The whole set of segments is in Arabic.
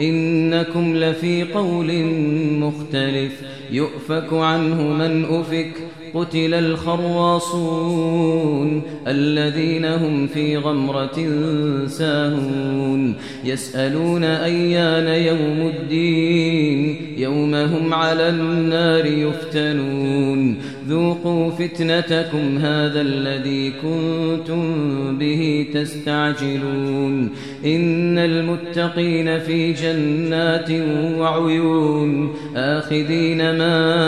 إنكم لفي قول مختلف يؤفك عنه من أفك. قتل الخراصون الذين هم في غمرة ساهون يسألون أيان يوم الدين يوم هم على النار يفتنون ذوقوا فتنتكم هذا الذي كنتم به تستعجلون إن المتقين في جنات وعيون آخذين ما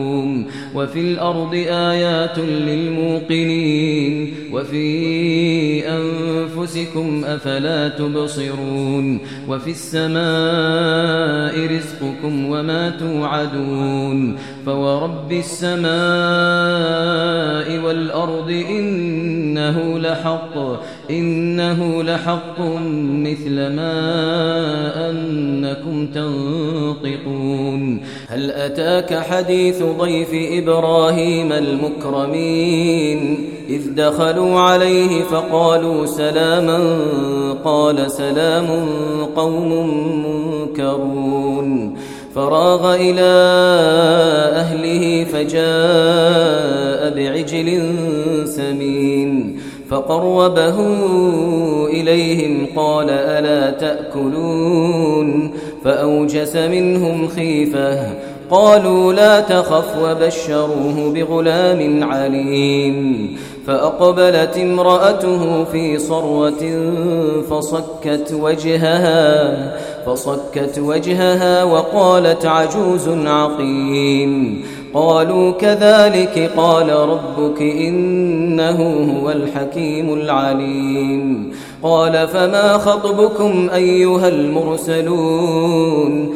وفي الأرض آيات للموقنين وفي أنفسكم أفلا تبصرون وفي السماء رزقكم وما توعدون فورب السماء والأرض إنه لحق إنه لحق مثل ما أنكم تنطقون. هل أتاك حديث ضيف إبراهيم المكرمين؟ إذ دخلوا عليه فقالوا سلاما قال سلام قوم منكرون. فراغ إلى أهله فجاء بعجل سمين. فقربه إليهم قال ألا تأكلون فأوجس منهم خيفة قالوا لا تخف وبشروه بغلام عليم. فأقبلت امرأته في صروة فصكت وجهها فصكت وجهها وقالت عجوز عقيم. قالوا كذلك قال ربك إنه هو الحكيم العليم. قال فما خطبكم أيها المرسلون؟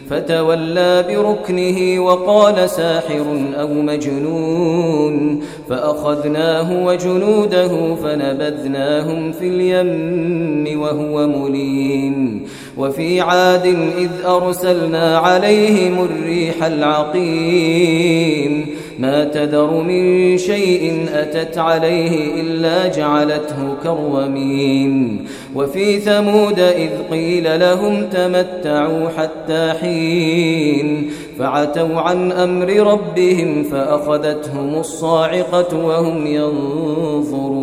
فتولى بركنه وقال ساحر أو مجنون فأخذناه وجنوده فنبذناهم في اليم وهو مليم وفي عاد إذ أرسلنا عليهم الريح العقيم ما تذر من شيء أتت عليه إلا جعلته كرومين وفي ثمود إذ قيل لهم تمتعوا حتى حين فعتوا عن أمر ربهم فأخذتهم الصاعقة وهم ينظرون.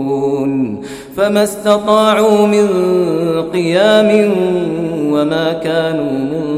فما استطاعوا من قيام وما كانوا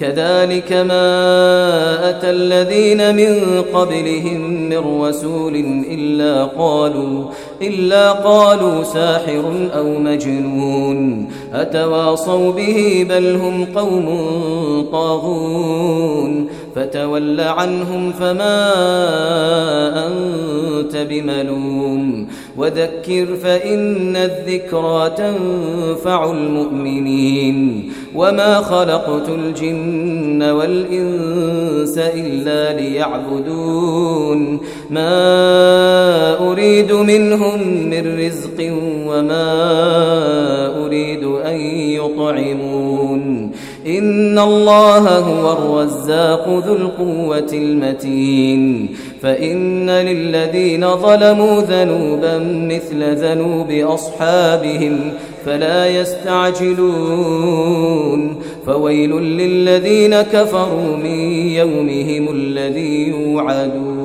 كذلك ما أتى الذين من قبلهم من رسول إلا قالوا إلا قالوا ساحر أو مجنون أتواصوا به بل هم قوم طاغون فتول عنهم فما أنت بملوم وذكر فإن الذكرى تنفع المؤمنين وما خلقت الجن والإنس إلا ليعبدون ما أريد منهم من رزق وما أريد أن يطعمون. إن الله هو الرزاق ذو القوة المتين. فإن للذين ظلموا ذنوبا مثل ذنوب أصحابهم فلا يستعجلون. فويل للذين كفروا من يومهم الذي يوعدون.